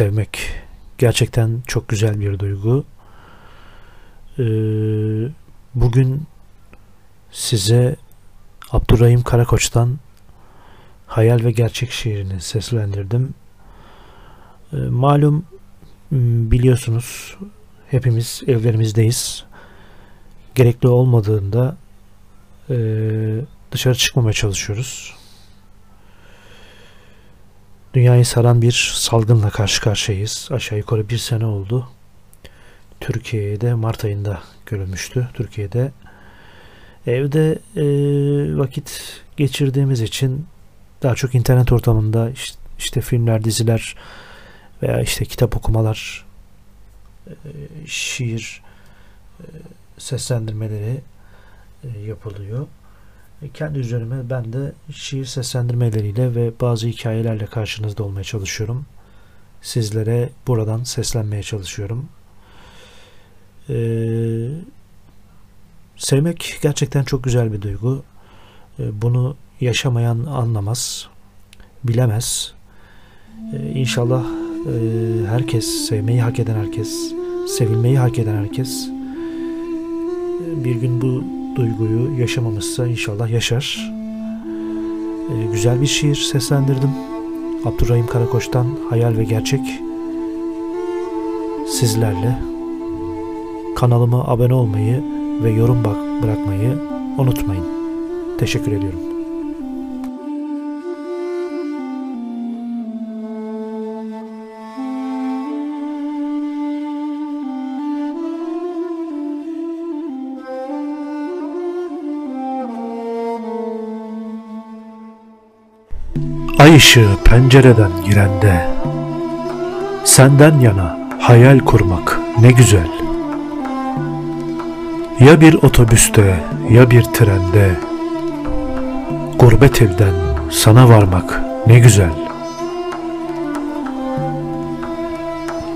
sevmek gerçekten çok güzel bir duygu. Ee, bugün size Abdurrahim Karakoç'tan Hayal ve Gerçek şiirini seslendirdim. Ee, malum biliyorsunuz hepimiz evlerimizdeyiz. Gerekli olmadığında e, dışarı çıkmamaya çalışıyoruz dünyayı saran bir salgınla karşı karşıyayız. Aşağı yukarı bir sene oldu. Türkiye'de Mart ayında görülmüştü. Türkiye'de evde e, vakit geçirdiğimiz için daha çok internet ortamında işte, işte filmler, diziler veya işte kitap okumalar, e, şiir e, seslendirmeleri e, yapılıyor. E, kendi üzerime ben de şiir seslendirmeleriyle ve bazı hikayelerle karşınızda olmaya çalışıyorum. Sizlere buradan seslenmeye çalışıyorum. Ee, sevmek gerçekten çok güzel bir duygu. Ee, bunu yaşamayan anlamaz, bilemez. Ee, inşallah e, herkes, sevmeyi hak eden herkes, sevilmeyi hak eden herkes e, bir gün bu duyguyu yaşamamışsa inşallah yaşar. Ee, güzel bir şiir seslendirdim. Abdurrahim Karakoç'tan Hayal ve Gerçek sizlerle. Kanalıma abone olmayı ve yorum bak bırakmayı unutmayın. Teşekkür ediyorum. Ay ışığı pencereden girende. Senden yana hayal kurmak ne güzel. Ya bir otobüste ya bir trende. Gurbet evden sana varmak ne güzel.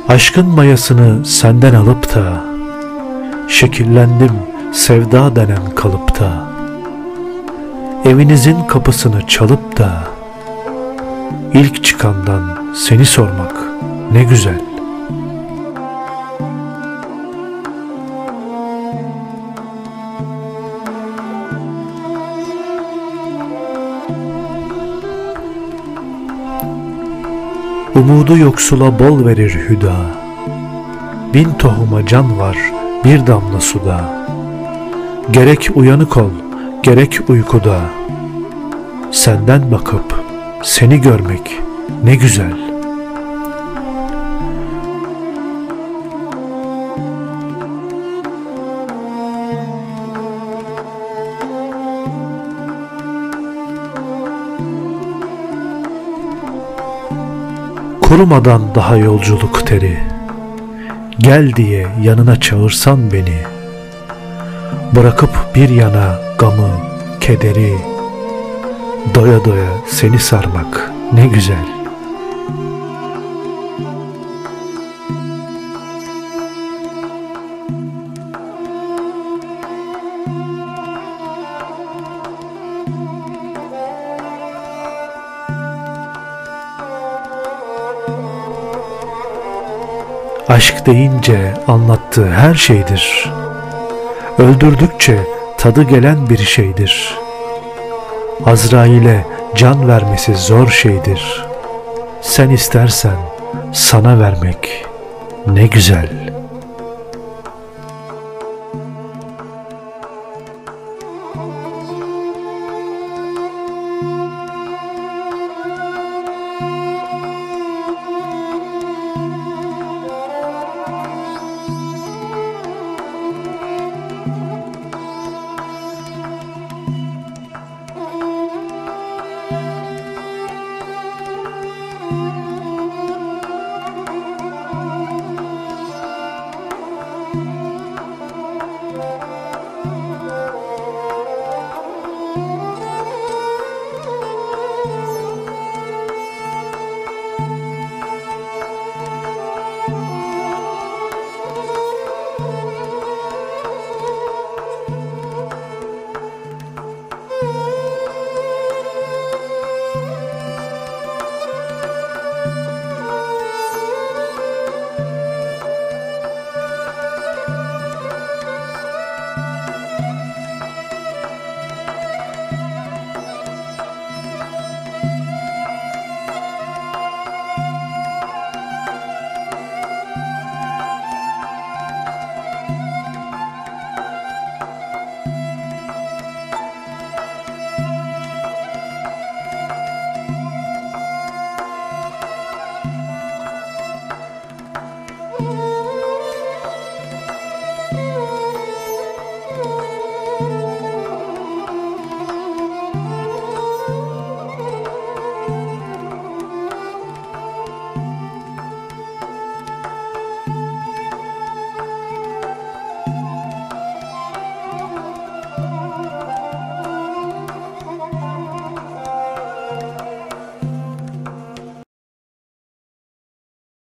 Aşkın mayasını senden alıp da Şekillendim sevda denen kalıpta. Evinizin kapısını çalıp da İlk çıkandan seni sormak ne güzel. Umudu yoksula bol verir hüda. Bin tohuma can var bir damla suda. Gerek uyanık ol, gerek uykuda. Senden bakıp seni görmek ne güzel. Kurumadan daha yolculuk teri Gel diye yanına çağırsan beni Bırakıp bir yana gamı, kederi Doya doya seni sarmak ne güzel. Aşk deyince anlattığı her şeydir. Öldürdükçe tadı gelen bir şeydir.'' Azrail'e can vermesi zor şeydir. Sen istersen sana vermek ne güzel.''